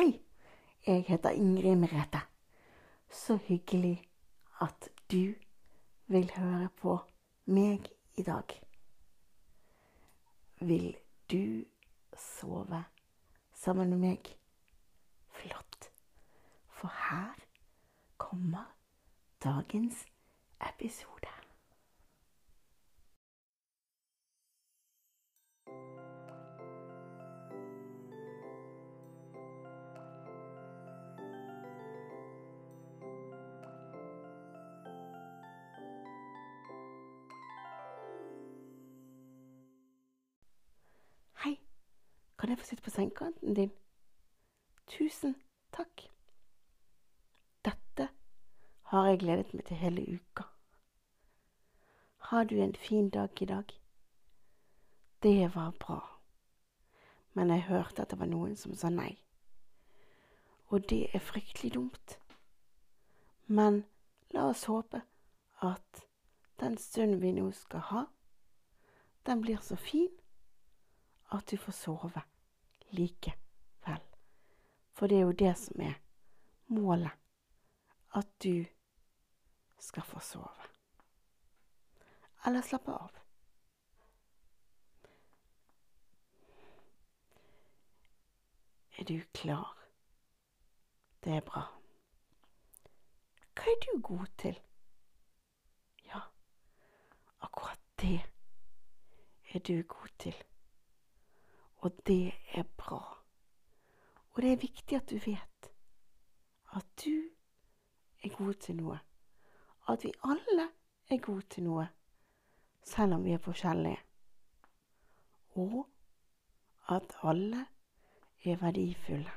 Hei, jeg heter Ingrid Merete. Så hyggelig at du vil høre på meg i dag. Vil du sove sammen med meg? Flott. For her kommer dagens episode. Kan jeg få sitte på sengekanten din? Tusen takk. Dette har jeg gledet meg til hele uka. Har du en fin dag i dag? Det var bra. Men jeg hørte at det var noen som sa nei. Og det er fryktelig dumt. Men la oss håpe at den stunden vi nå skal ha, den blir så fin at du får sove likevel. For det er jo det som er målet. At du skal få sove. Eller slappe av. Er du klar? Det er bra. Hva er du god til? Ja, akkurat det er du god til. Og det er bra. Og det er viktig at du vet at du er god til noe. At vi alle er gode til noe, selv om vi er forskjellige. Og at alle er verdifulle.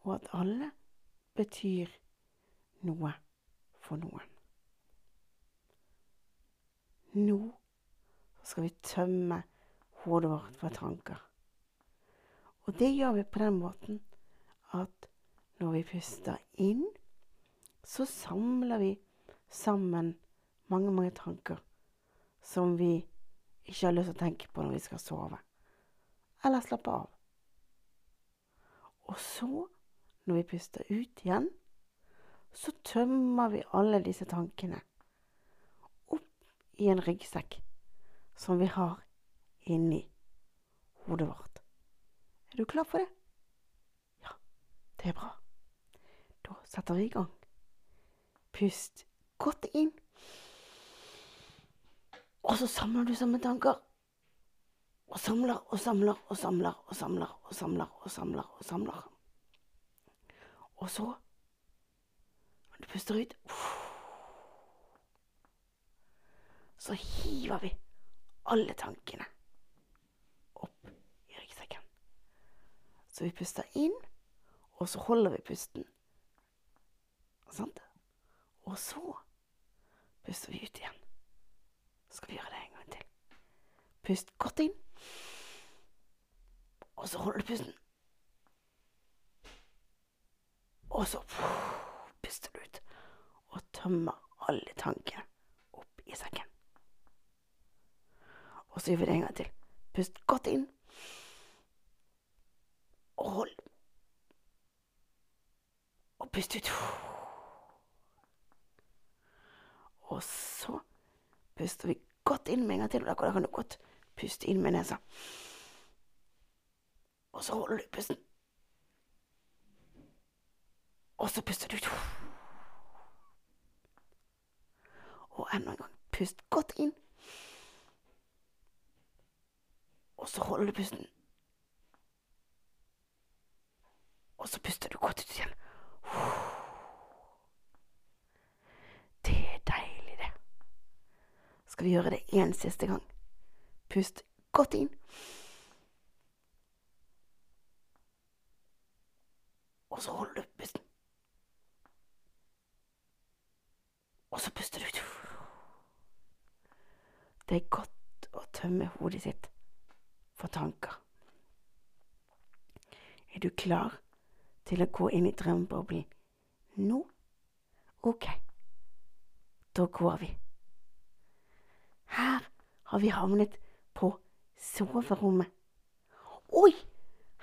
Og at alle betyr noe for noen. Nå skal vi tømme hodet vårt for tanker. Og det gjør vi på den måten at når vi puster inn, så samler vi sammen mange, mange tanker som vi ikke har lyst til å tenke på når vi skal sove. Eller slappe av. Og så, når vi puster ut igjen, så tømmer vi alle disse tankene opp i en ryggsekk som vi har inni hodet vårt. Er du klar for det? Ja, det er bra. Da setter vi i gang. Pust godt inn. Og så samler du sammen tanker. Og samler og samler og samler og samler og samler og samler og samler. Og så, når du puster ut, så hiver vi alle tankene opp i ryggsekken. Så vi puster inn, og så holder vi pusten. Sant? Og så puster vi ut igjen. Så skal vi gjøre det en gang til. Pust godt inn. Og så holder du pusten. Og så puster du ut og tømmer alle tankene opp i sekken. Og så gjør vi det en gang til. Pust godt inn. Og hold. Og pust ut. Og så puster vi godt inn med en gang til. Da kan du godt puste inn med nesa. Og så holder du pusten. Og så puster du ut. Og enda en gang. Pust godt inn. Og så holder du pusten. Og så puster du godt ut igjen. Det er deilig, det. Skal vi gjøre det en siste gang? Pust godt inn. Og så holder du pusten. Og så puster du ut. Det er godt å tømme hodet sitt for tanker. Er du klar til å gå inn i drømmeboblen nå? Ok, da går vi. Her har vi havnet på soverommet. Oi,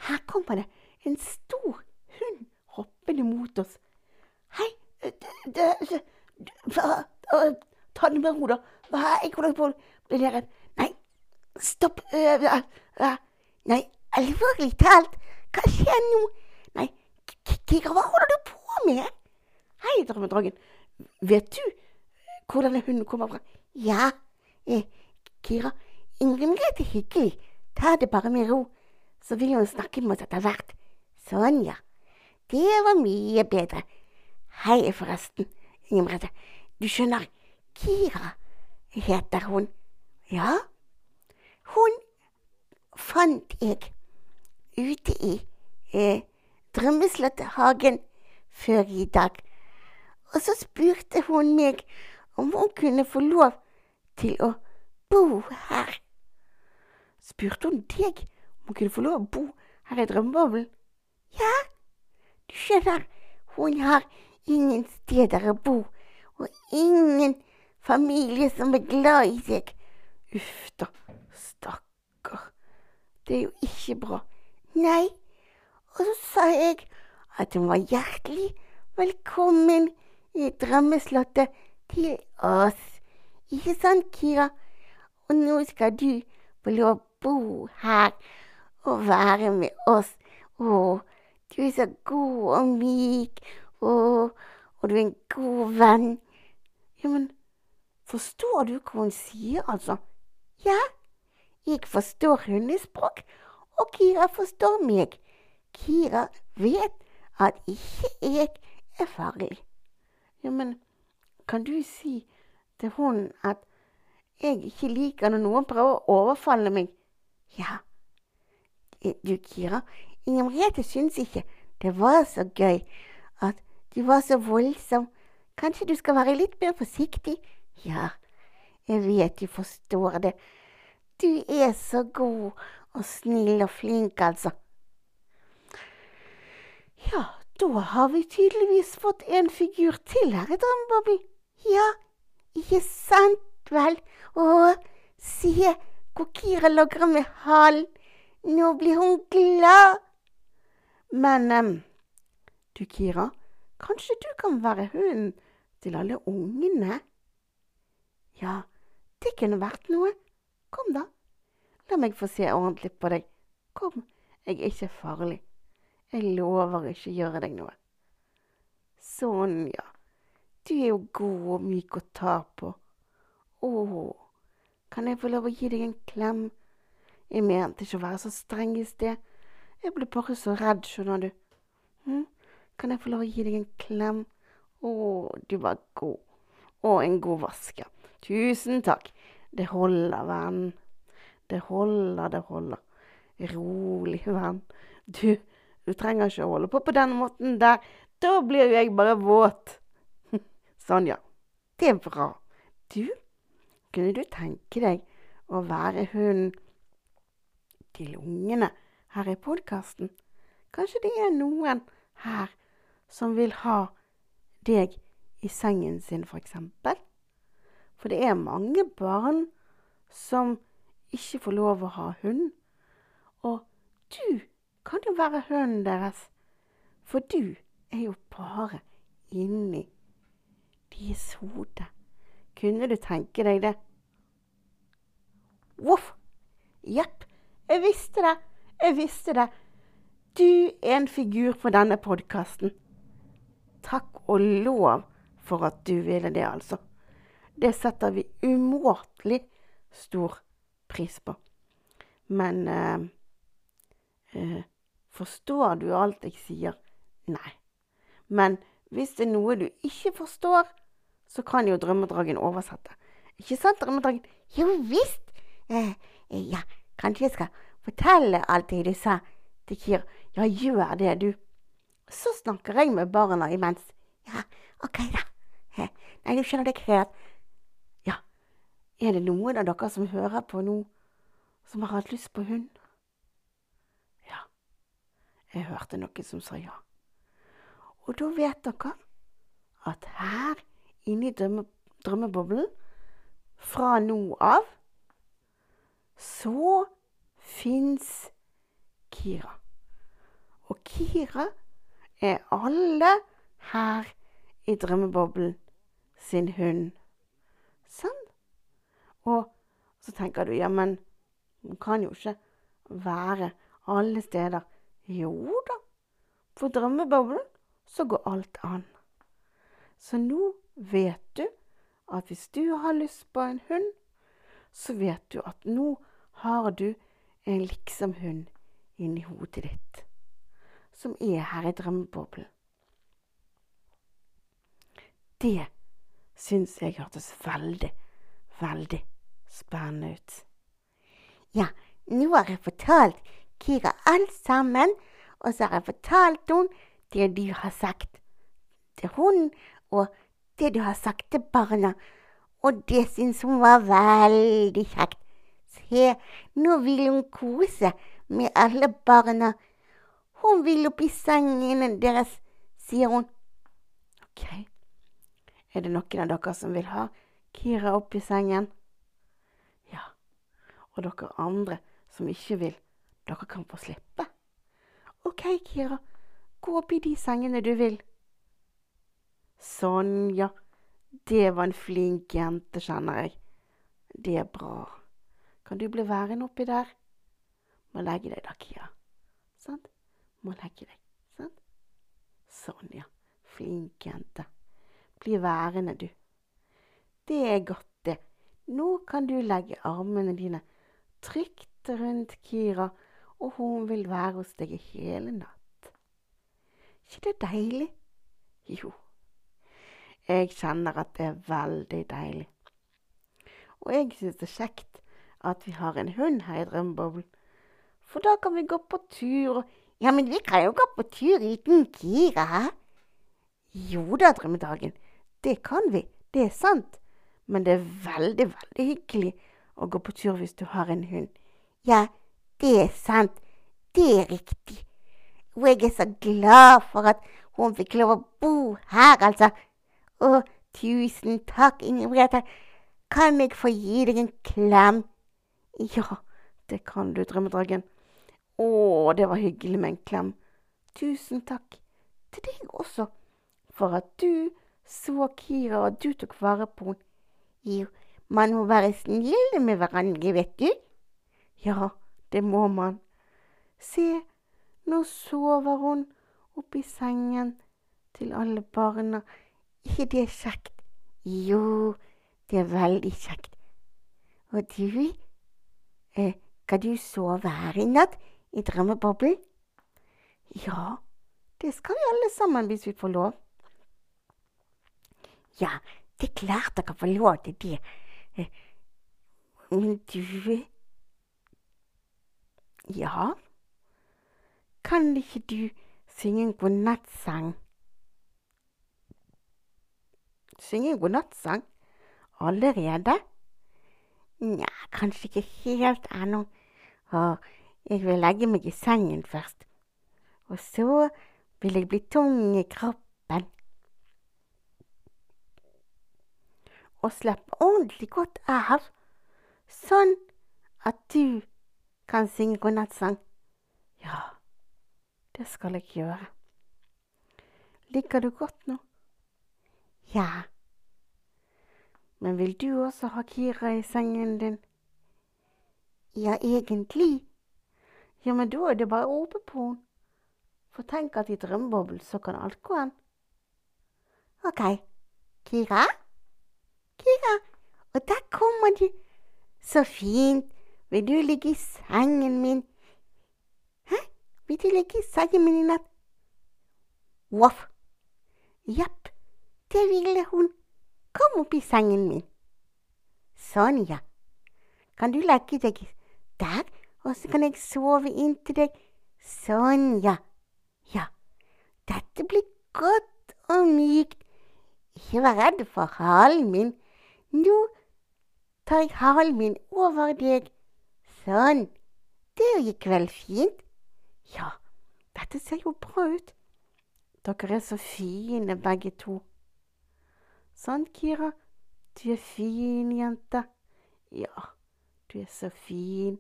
her kommer det en stor hund hoppende mot oss. Hei, Ta det med ro, da. Jeg holder. Nei, stopp. Nei, alvorlig talt. Hva skjer nå? Kira, hva holder du på med? Hei, drømmedragen. Vet du hvor denne hunden kommer fra? Ja, eh, Kira. Ingrid Merete er hyggelig. Ta det bare med ro, så vil hun snakke med oss etter hvert. Sånn, ja. Det var mye bedre. Hei, forresten, Inger Merete. Du skjønner, Kira heter hun. Ja, hun fant jeg ute i eh, Drømmeslottehagen før i dag. Og så spurte hun meg om hun kunne få lov til å bo her. Spurte hun deg om hun kunne få lov å bo her i drømmeboblen? Ja, du skjønner, hun har ingen steder å bo, og ingen familie som er glad i seg. Uff da, stakkar. Det er jo ikke bra. Nei, og så sa jeg at hun var hjertelig velkommen i drømmeslottet til oss. Ikke sant, Kira? Og nå skal du få lov å bo her og være med oss. Å, du er så god og myk. Å, og du er en god venn. Ja, men forstår du hva hun sier, altså? Ja, jeg forstår hundespråk, og Kira forstår meg. Kira vet at ikke jeg er farlig. Ja, men kan du si til hun at jeg ikke liker når noen prøver å overfalle meg? Ja. Du, Kira, Inger Merete syns ikke det var så gøy at du var så voldsom. Kanskje du skal være litt mer forsiktig? Ja, jeg vet du forstår det. Du er så god og snill og flink, altså. Ja, da har vi tydeligvis fått en figur til her i Drømmeboblen. Ja, ikke sant vel? Å, se hvor Kira logrer med halen. Nå blir hun glad. Men um, du, Kira, kanskje du kan være hunden til alle ungene? Ja, det kunne vært noe. Kom, da. La meg få se ordentlig på deg. Kom, jeg er ikke farlig. Jeg lover ikke å gjøre deg noe. Sånn, ja. Du er jo god og myk å ta på. Å, kan jeg få lov å gi deg en klem? Jeg mente ikke å være så streng i sted. Jeg ble bare så redd, skjønner du. Hm? Kan jeg få lov å gi deg en klem? Å, du var god. Og en god vask, ja. Tusen takk. Det holder, venn. Det holder, det holder. Rolig, venn. Du, du trenger ikke å holde på på den måten der. Da blir jo jeg bare våt. sånn, ja. Det er bra. Du, kunne du tenke deg å være hunden til ungene her i podkasten? Kanskje det er noen her som vil ha deg i sengen sin, for eksempel? For det er mange barn som ikke får lov å ha hund. Og du kan jo være hønen deres, for du er jo bare inni deres hode. Kunne du tenke deg det? Voff! Jepp, jeg visste det. Jeg visste det. Du er en figur på denne podkasten. Takk og lov for at du ville det, altså. Det setter vi umåtelig stor pris på. Men uh, uh, Forstår du alt jeg sier? Nei. Men hvis det er noe du ikke forstår, så kan jo drømmedragen oversette. Ikke sant, drømmedragen? Jo visst. Eh, eh, ja, kanskje jeg skal fortelle alt det du sa til Kira. Ja, gjør det, du. Så snakker jeg med barna imens. Ja, OK, da. Eh, nei, du skjønner det ikke helt. Ja, er det noen av dere som hører på nå, som har hatt lyst på hund? Jeg hørte noen som sa ja. Og da vet dere at her inne i drømme, drømmeboblen, fra nå av, så fins Kira. Og Kira er alle her i drømmeboblen sin hund. Sånn. Og så tenker du ja, men hun kan jo ikke være alle steder. Jo da, for drømmeboblen så går alt an. Så nå vet du at hvis du har lyst på en hund, så vet du at nå har du en liksom-hund inni hodet ditt, som er her i drømmeboblen. Det syns jeg hørtes veldig, veldig spennende ut. Ja, nå har jeg fortalt Kira alt sammen, og så har jeg fortalt henne det du har sagt til hunden, og det du har sagt til barna. Og det syns hun var veldig kjekt. Se, nå vil hun kose med alle barna. Hun vil opp i sengen deres, sier hun. Ok, er det noen av dere som vil ha Kira opp i sengen? Ja, og dere andre som ikke vil, dere kan få slippe. Ok, Kira, gå opp i de sengene du vil. Sånn, ja. Det var en flink jente, kjenner jeg. Det er bra. Kan du bli værende oppi der? Må legge deg da, Kira. Sant? Må legge deg. Sant? Sånn, ja. Flink jente. Bli værende, du. Det er godt, det. Nå kan du legge armene dine trygt rundt Kira, og hun vil være hos deg i hele natt. ikke det deilig? Jo, jeg kjenner at det er veldig deilig. Og jeg syns det er kjekt at vi har en hund her i Drømmeboblen, for da kan vi gå på tur. Ja, men vi kan jo gå på tur uten Kira. Jo da, Drømmedagen, det kan vi, det er sant. Men det er veldig, veldig hyggelig å gå på tur hvis du har en hund. Ja, det er sant. Det er riktig. Og jeg er så glad for at hun fikk lov å bo her, altså. Å, tusen takk, Ingebrigt. Kan jeg få gi deg en klem? Ja, det kan du, drømmedragen. Å, det var hyggelig med en klem. Tusen takk til deg også, for at du så Kira, og du tok vare på henne. Jo, man må være snille med hverandre, vet du. Ja, det må man. Se, nå sover hun oppi sengen til alle barna. ikke det kjekt? Jo, det er veldig kjekt. Og du, eh, skal du sove her i natt, i drømmeboblen? Ja, det skal vi alle sammen hvis vi får lov. Ja, det er klart dere får lov til det. Eh, men du Ja, kan ikke du synge en godnattsang? Synge en godnattsang allerede? Nja, kanskje ikke helt ennå. Og jeg vil legge meg i sengen først. Og så vil jeg bli tung i kroppen. Og slappe ordentlig godt av, sånn at du kan synge godnattsang. Ja, det skal jeg gjøre. Ligger du godt nå? Ja. Men vil du også ha Kira i sengen din? Ja, egentlig. Ja, men da er det bare å på henne. For tenk at i drømmeboblen så kan alt gå an. OK. Kira? Kira? Og der kommer du. Så fint. Vil du ligge i sengen min? Hæ? Vil du ligge i sengen min i natt? Voff. Japp, det ville hun. Kom opp i sengen min. Sånn, ja. Kan du legge deg der, og så kan jeg sove inntil deg. Sånn, ja. Ja, dette blir godt og mykt. Ikke vær redd for halen min. Nå tar jeg halen min over deg. Sånn. Det gikk vel fint? Ja, dette ser jo bra ut. Dere er så fine, begge to. Sånn, Kira? Du er fin, jente. Ja, du er så fin.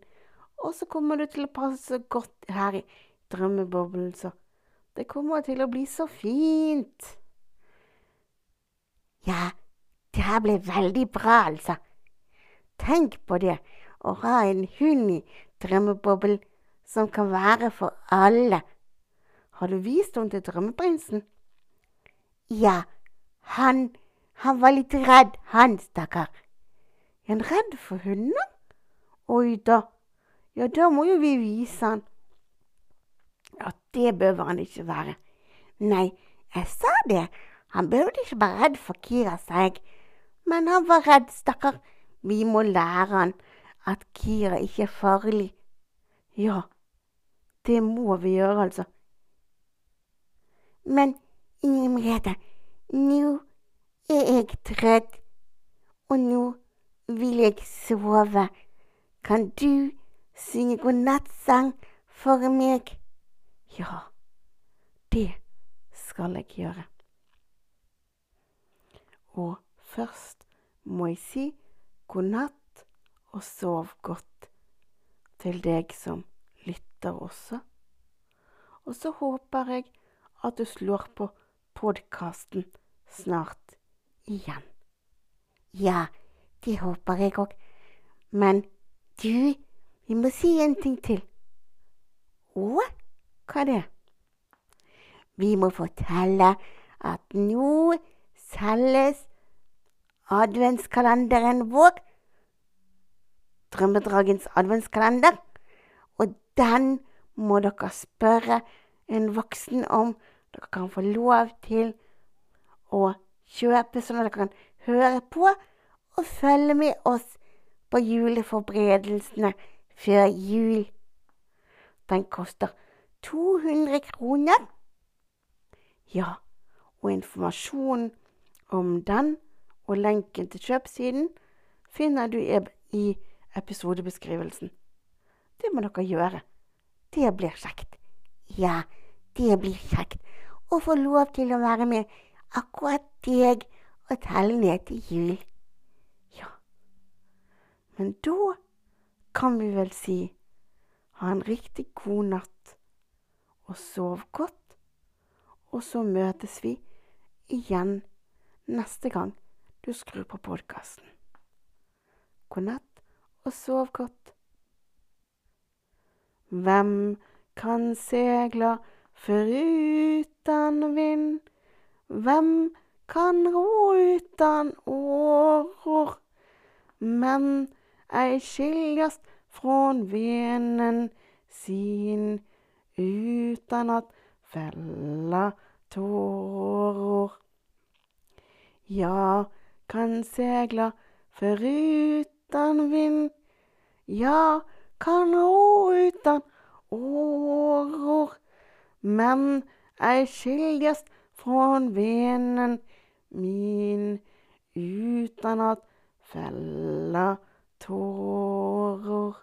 Og så kommer du til å passe så godt her i drømmeboblen, så Det kommer til å bli så fint. Ja, det her ble veldig bra, altså. Tenk på det, å ha en hund i drømmeboblen som kan være for alle. Har du vist henne til drømmeprinsen? Ja, han, han var litt redd, han stakkar. Er han redd for hunder? Oi da, ja da må jo vi vise han. Ja, det behøver han ikke være. Nei, jeg sa det. Han behøvde ikke være redd for Kira, sa jeg. Men han var redd, stakkar. Vi må lære han at Kira ikke er farlig. Ja, det må vi gjøre, altså. Men Ingrid, nå er jeg trøtt, og nå vil jeg sove. Kan du synge godnattsang for meg? Ja, det skal jeg gjøre. Og først må jeg si god natt og sov godt til deg som lytter også. Og så håper jeg at du slår på podkasten snart igjen. Ja, det håper jeg òg. Men du, vi må si en ting til. Å? Hva er det? Vi må fortelle at nå selges adventskalenderen vår. Drømmedragens adventskalender. Og den må dere spørre en voksen om. Dere kan få lov til å kjøpe, sånn at dere kan høre på og følge med oss på juleforberedelsene før jul. Den koster 200 kroner. Ja, og informasjon om den og lenken til kjøpsiden finner du i episodebeskrivelsen. Det må dere gjøre. Det blir kjekt. Ja, det blir kjekt å få lov til å være med akkurat deg og telle ned til jul. Ja, men da kan vi vel si ha en riktig god natt og sov godt, og så møtes vi igjen neste gang du skrur på podkasten. God natt og sov godt. Hvem kan segla foruten vind? Hvem kan ro utan åror? Men ei skiljast från venen sin utan at felle tårer. Ja, kan segla förutan vind. ja, kan ro utan åror. Men ei skiljast från venen min utan att fälla tårer.